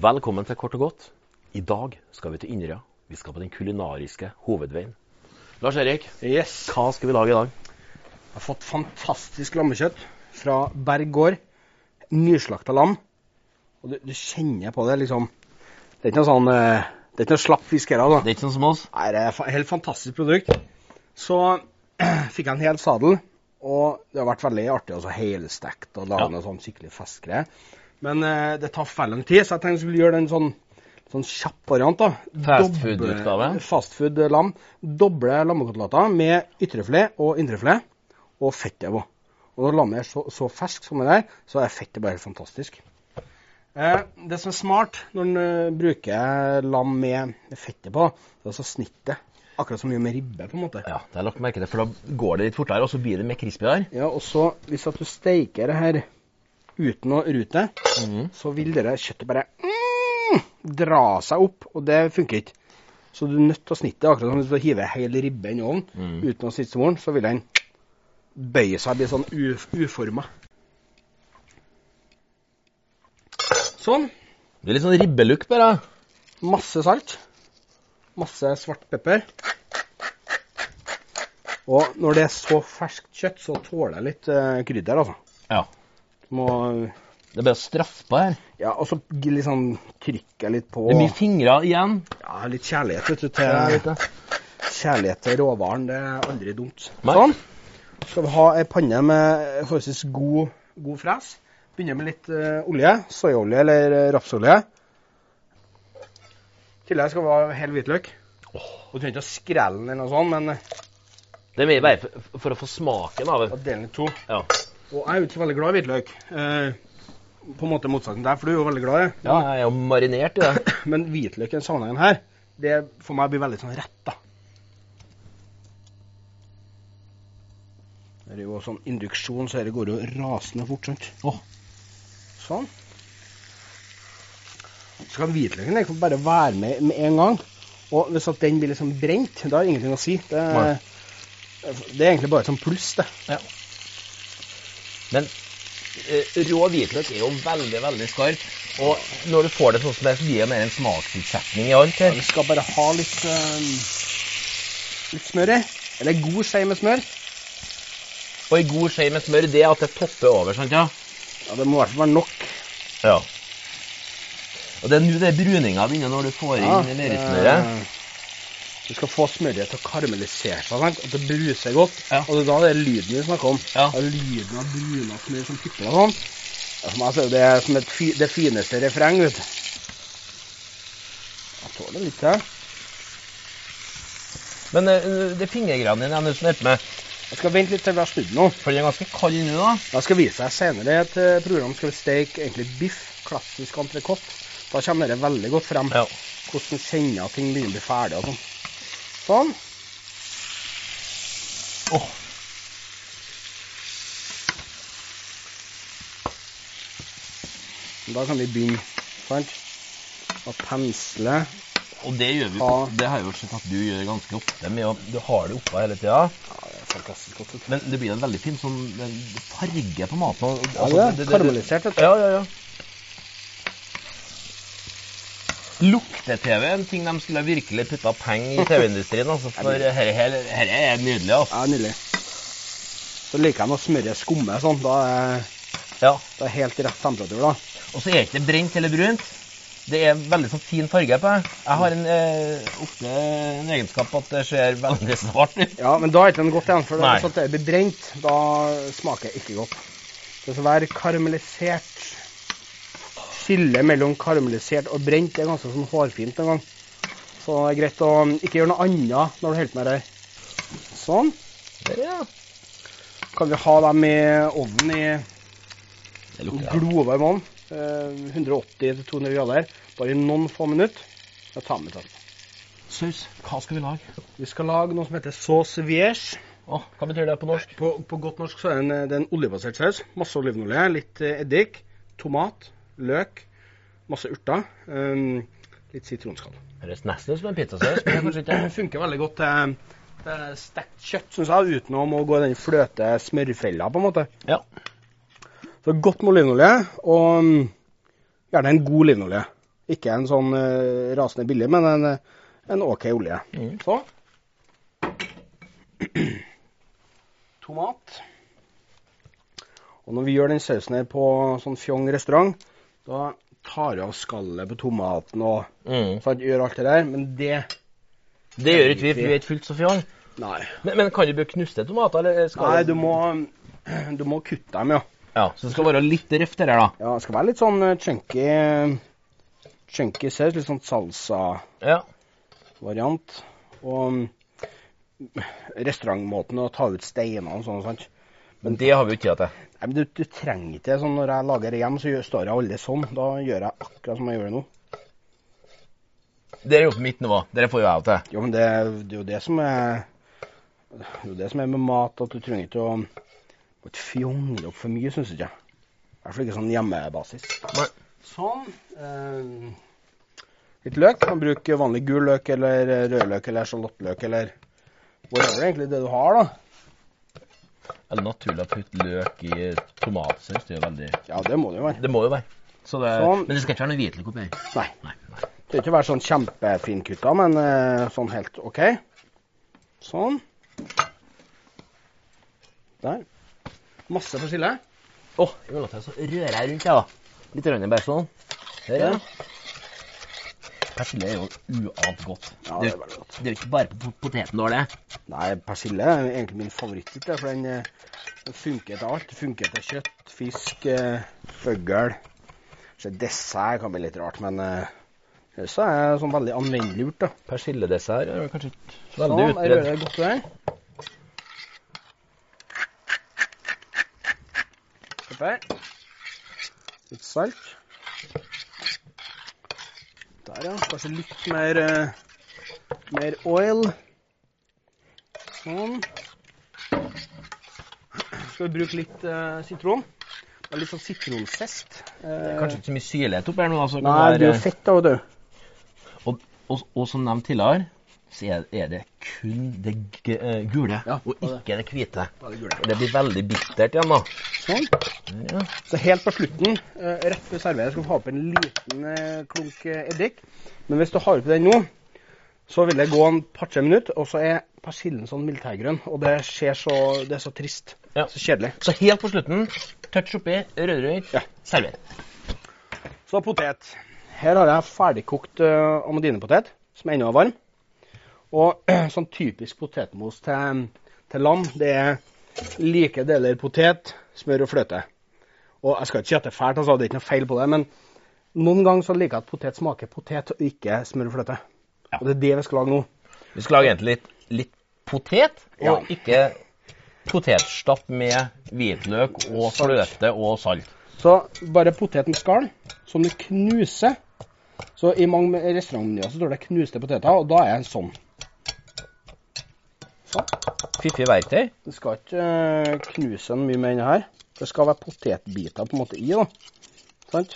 Velkommen til Kort og godt. I dag skal vi til Inderøya. Vi skal på den kulinariske hovedveien. Lars Erik, Yes. hva skal vi lage i dag? Jeg har fått fantastisk lammekjøtt fra Berg gård. Nyslakta lam. Og du, du kjenner på det, liksom. Det er ikke noe sånn eh, Det er ikke noe slapp fisk her, altså. Det er ikke sånn som oss. Nei, det er et helt fantastisk produkt. Så fikk jeg en hel sadel, og det har vært veldig artig å helstekt og lage Ja. noe sånn skikkelig festgreie. Men eh, det tar for lang tid, så jeg tenkte jeg skulle gjøre det en sånn, sånn kjapp variant. da. Fast Doble- food-utgave? Fastfood lam. Doble lammekoteletter med ytrefilet og indrefilet og fettet på. Og når lammet er så, så fersk som det er, så er fettet bare helt fantastisk. Eh, det som er smart når en eh, bruker lam med fettet på, det er altså snittet. Akkurat som mye med ribbe, på en måte. Ja, det har jeg lagt merke til, for da går det litt fortere, og så blir det mer crispy der. Ja, og så hvis at du steiker det her uten å rute, mm. så vil det kjøttet bare mm, dra seg opp, og det funker ikke. Så du er nødt til å snitte, akkurat som hvis du hiver hel ribbe i ovnen Mm. uten å snitte moren, så vil den bøye seg, blir sånn uf uforma. Sånn. Det er litt sånn ribbelook bare. Masse salt. Masse svart pepper. Og når det er så ferskt kjøtt, så tåler jeg litt uh, krydder, altså. Ja. Må Det er bare å straffe på her. Ja, og så liksom trykker litt på Det mye fingre igjen. Ja, litt kjærlighet, vet du, til, det. kjærlighet til råvaren. Det er aldri dumt. Sånn. Skal vi ha ei panne med forholdsvis god, god fres. Begynner med litt uh, olje. Soyaolje eller eh, rapsolje. I tillegg skal vi ha hel hvitløk. Du trenger ikke å skrelle den eller noe sånt, men eh, Det er mer bare for, for å få smaken av det. da den i to. Ja. Og jeg er jo ikke veldig glad i hvitløk. Eh, på en måte motsetning der, for du er jo veldig glad i det. ja, jeg er jo marinert i det. Men hvitløk i denne sammenhengen her, det for meg blir veldig sånn rett, da. Det er jo sånn induksjon, så det går jo rasende fort, sant? Åh. Sånn. Så kan hvitløken liksom bare være med med en gang. Og hvis at den blir liksom brent, da er det ingenting å si. Det, det er egentlig bare et sånn pluss, det. Men eh, rå hvitløk er jo veldig, veldig skarp. Og når du får det sånn som det, så blir det mer en smaksutsetning i alt her. Vi skal bare ha litt, eh, litt smør i. Eller god skje med smør. Og ei god skje med smør, det er at det topper over, sant ja? Ja, Det må i hvert fall være nok. Ja. Og det er nå det bruninga begynner når du får inn ja, meierismøret. eh, Du skal få smøret til å karamellisere seg, sant? at det bruser godt. Ja. Og det er da det er lyden vi snakker om. Ja. Det er lyden av bruna smør som pipler og sånn. For meg så er det som et fi, det fineste refreng, vet du. Jeg tåler litt til. Men eh, det er fingergreiene dine jeg er å med. Jeg skal vente litt til vi har snudd nå. For den er ganske kald nå, da. Jeg skal vise deg senere et eh, program skal vi steke egentlig biff, klassisk entrecôte. Da kommer det veldig godt frem Ja. hvordan du kjenner at ting begynner å bli ferdig og sånn. Sånn. Åh. Da kan vi begynne, sant? Å pensle. Og det gjør vi Ha. Det har jeg jo sett at du gjør ganske ofte. Med å, du har det oppå hele tida. Ja, Men det blir en veldig fin sånn farge på maten. Altså, Ja, det er karamellisert. Ja, ja, ja. Lukte-TV en ting de skulle virkelig putta penger i TV-industrien. Altså, for dette er nydelig. Altså. Ja, nydelig. Så liker jeg å smøre skumme sånn. Da er Ja. det er helt rett temperatur, da. Og så er ikke det brent eller brunt. Det er veldig sånn fin farge på det. Jeg har en, eh, ofte en egenskap at det ser veldig svart ut. Ja, men da er ikke den godt igjen, for Nei. hvis at det blir brent, da smaker det ikke godt. Det skal være karamellisert. Skillet mellom karamellisert og brent er ganske sånn hårfint en gang. Så det er greit å ikke gjøre noe annet når du holder på med det. her. Sånn. Der, ja. Kan vi ha dem i ovnen i glovarm ovn. Eh, 180-200 grader. Bare i noen få minutter. Da tar vi den. Saus. Hva skal vi lage? Vi skal lage noe som heter sauce vierge. Oh, hva betyr det på norsk? På, på godt norsk så er det en, det er en oljebasert saus. Masse olivenolje, litt eh, eddik, tomat, løk, masse urter. Um, litt sitronskall. Det høres nesten ut som en pizzasaus, det er funker veldig godt til, til stekt kjøtt, syns jeg, uten å gå i den fløte smørfella, på en måte. Ja. Så godt med olivenolje, og mm, gjerne en god olivenolje. Ikke en sånn uh, rasende billig, men en, eh, en OK olje. Mm. Så. Tomat. Og når vi gjør den sausen her på sånn fjong restaurant, da tar vi av skallet på tomaten og Mm. sånn, gjør alt det der, men det Det gjør ikke vi, for vi er ikke fullt så fjong. Nei. Men, men kan du bruke knuste tomater, eller skal Nei, du må, du må kutte dem, ja. Ja, så det skal være litt røft det der, da. Ja, Det skal være litt sånn eh, chunky, chunky saus, litt sånn salsa-variant. Ja. Og mm, restaurantmåten å ta ut steinene og sånn. sant? Men det har vi jo ikke tid til. Nei, men du, du trenger ikke det. sånn Når jeg lager det hjem, så gjør, står jeg aldri sånn. Da gjør jeg akkurat som jeg gjør det nå. Det er jo på mitt nivå. Det får jo jeg til. Jo, men det, det er jo det som er Det er jo det som er med mat, at du trenger ikke å må ikke fjongle det opp for mye, syns ikke jeg. I hvert fall ikke sånn hjemmebasis. Nei. Sånn. Eh, litt løk. Kan bruke vanlig gul løk eller rødløk eller sjalottløk eller whatever egentlig det du har, da. Er det naturlig å putte løk i tomatsaus? Det er jo veldig Ja, det må det jo være. Det må jo være. Så det... Sånn. Men det skal ikke være noe hvitløk oppi her. Nei. Nei. nei. Det skal ikke være sånn kjempefinkutta, men eh, sånn helt OK. Sånn. Der. Masse persille. Å, i mellomtida så rører jeg rundt, jeg, da. Litt rønn bare sånn. Der, ja. Persille er jo uant godt. Ja, det, er veldig godt. det er jo ikke bare på poteten du har det. Nei, persille er egentlig min favoritt. ikke, For den, eh, den funker til alt. Det funker til kjøtt, fisk, eh, fugl. Så Dessert kan bli litt rart, men eh, så er det sånn veldig anvendelig gjort. da. Persilledessert er kanskje ikke Sånn, veldig jeg rører det godt der. Pepper. Litt salt. Der, ja. Kanskje litt mer, eh, mer oil. Sånn. Skal vi bruke litt uh, sitron? Det er litt sånn det er Kanskje ikke så mye syrlighet oppi her nå. Altså, Nei, det er jo fett da, vet du. og, og, og som nevnt tidligere, så er, er det kun det eh, gule, Ja, og ikke det hvite. Det gule. Det blir veldig bittert igjen, da. Sånn. Ja. Så helt på slutten, eh, rett før serveret, skal du ha oppi en liten eh, klunk eddik. Men hvis du har oppi den nå, så vil det gå en par-tre minutter, og så er persillen sånn militærgrønn. Og det ser så Det er så trist. Ja. Så kjedelig. Så helt på slutten, touch oppi, rødrøyk, Ja. server. Så potet. Her har jeg ferdigkokt uh, amadinepotet, som ennå er varm. Og sånn typisk potetmos til, til lam, det er like deler potet, smør og fløte. Og jeg skal ikke si at det er fælt, altså, det er ikke noe feil på det, men noen ganger så liker jeg at potet smaker potet, og ikke smør og fløte. Ja. Og det er det vi skal lage nå. Vi skal lage egentlig litt, litt potet, og Ja. ikke potetstapp med hvitløk og fløte og salt. Så bare potet med skall, som du knuser. Så i mange restaurantmenyer så står det knuste poteter, og da er sånn. Sånn. Fiffig verktøy. Det skal ikke eh, knuse den mye med denne her. Det skal være potetbiter på en måte i, da. Sant?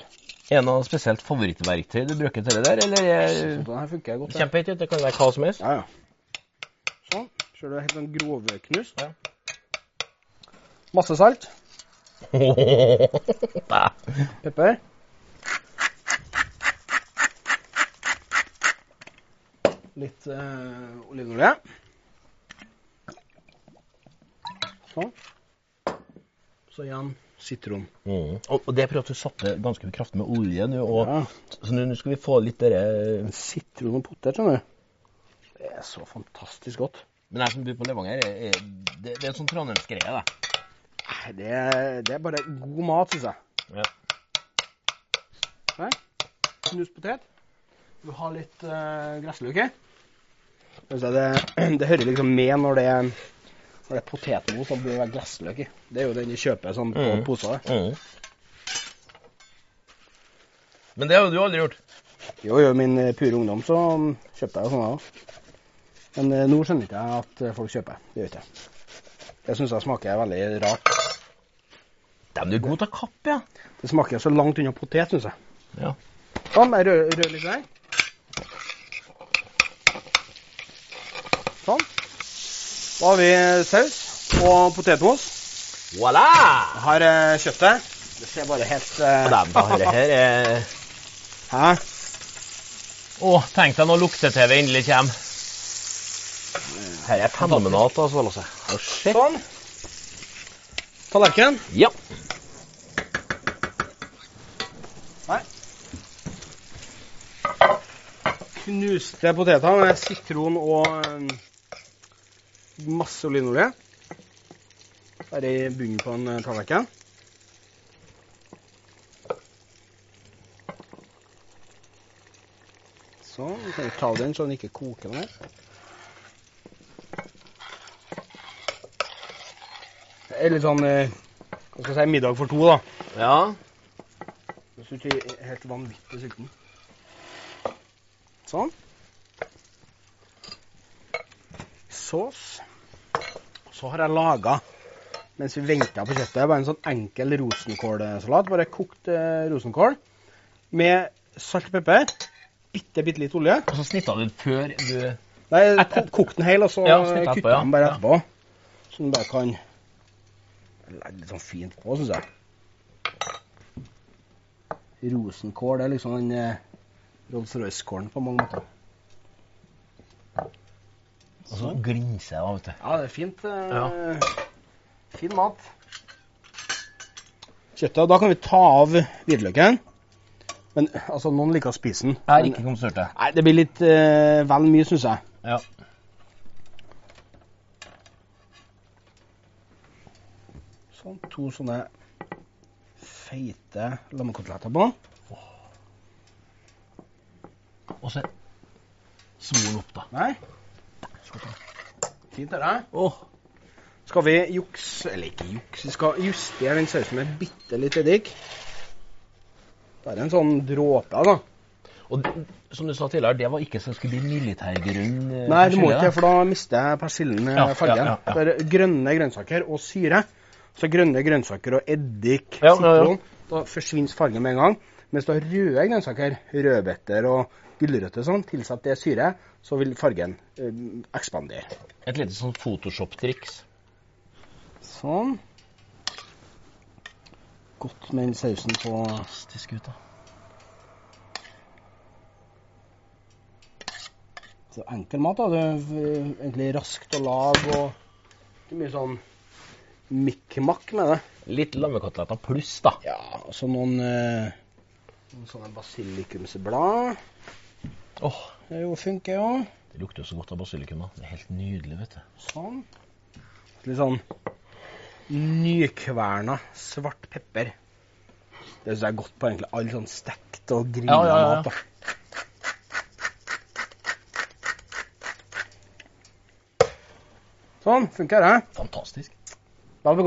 Er det noe spesielt favorittverktøy du bruker til det der, eller er den her funker godt. det. Kjempehøyt, det kan være hva som helst. Ja, ja. Sånn. Ser du helt sånn grovknust? Ja. Masse salt. Pepper. Litt øh, olivenolje. Sånn. Så igjen sitron. Mm. Og, det at du satte ganske kraftig med olje nå, Ja. så nå skal vi få litt dere Sitron og potet, skjønner du. Det er så fantastisk godt. Men jeg som bor på Levanger, er, det, det er en sånn trondheimsgreie, Det er, det er bare god mat, syns jeg. Ja. Her. Knust potet. Du har litt uh, gressløk i. Altså, det, det hører liksom med når det er, når det er potetmos som bør være gressløk i. Det er jo den de kjøper sånn på Mm. poser. Mm. Men det har jo du aldri gjort. Jo, jo, min eh, pure ungdom så mm, kjøpte jeg jo sånne òg. Men eh, nå skjønner ikke jeg at eh, folk kjøper. Det gjør ikke jeg. Det syns jeg smaker veldig rart. Dem du er god til å kappe, ja. Det smaker så langt unna potet, syns jeg. ja. Sånn, jeg rører rør litt der. Sånn. Da har vi saus og potetmos. Voilà! Har eh, kjøttet. Det ser bare helt uh... Det her er Hæ? Å, tenk deg når lukte-TV endelig kommer. Her er fenomenalt, altså. Lasse. Shit. Sånn. Tallerken. Ja. Nei. Knuste poteter med sitron og eh, masse olivenolje. Bare i bunnen på en eh, tallerken. Sånn. Vi kan ta den så den ikke koker mer. Det er litt sånn eh, Hva skal jeg si middag for to, da. Ja. Det syns ikke helt vanvittig sulten. Sånn. Sås. Så har jeg laga, mens vi venta på kjøttet, bare en sånn enkel rosenkålsalat. Bare kokt eh, rosenkål med salt og pepper. Bitte, bitte litt olje. Og så snitta du den før du Nei, Et- ko- kokt den hel, og så Ja, kutta ja. den bare Ja. etterpå. Så den bare kan legge litt sånn fint på, syns jeg. Rosenkål er liksom den eh, Rolls-Royce-kålen på mange måter. Og så glinser jeg, da, vet du. Ja, det er fint. Eh, Fin mat. Kjøttet, da kan vi ta av hvitløken. Men altså, noen liker å spise den. Jeg er Men- ikke komstørte. Nei, det blir litt eh, vel mye, syns jeg. Ja. Sånn, to sånne feite lammekoteletter på. Og så svoren opp, da. Nei. Fint, er det. Oh. Skal vi jukse Eller ikke jukse, vi skal justere den sausen med bitte litt eddik. Bare en sånn dråpe, da. Og som du sa tidligere, det var ikke så skulle bli militærgrønn eh, Nei, du må ikke, for da mister jeg persillen eh, Ja, fargen. ja, ja, ja. Det er grønne grønnsaker og syre. Så grønne grønnsaker og eddik, Ja, ja, ja. sitron, da forsvinner fargen med en gang. Mens du har røde grønnsaker, rødbeter og gulrøtter sånn, tilsatt det syre, så vil fargen eh, ekspandere. Et lite sånn Photoshop-triks. Sånn. Godt med den sausen på Fantastisk ut, da. Så enkel mat. da. Det er egentlig raskt å lage og ikke mye sånn mikk-makk med det. Litt lammekoteletter pluss, da. Ja, og så noen, eh, noen sånne basilikumsblad. Åh, Det jo funker jo. Det lukter jo så godt av basilikum. Det er helt nydelig, vet du. Sånn. Litt sånn nykverna svart pepper. Det syns jeg er godt på egentlig all sånn stekt og grilla Ja, ja, ja. mat. da. Sånn, funker det. Fantastisk. Da har vi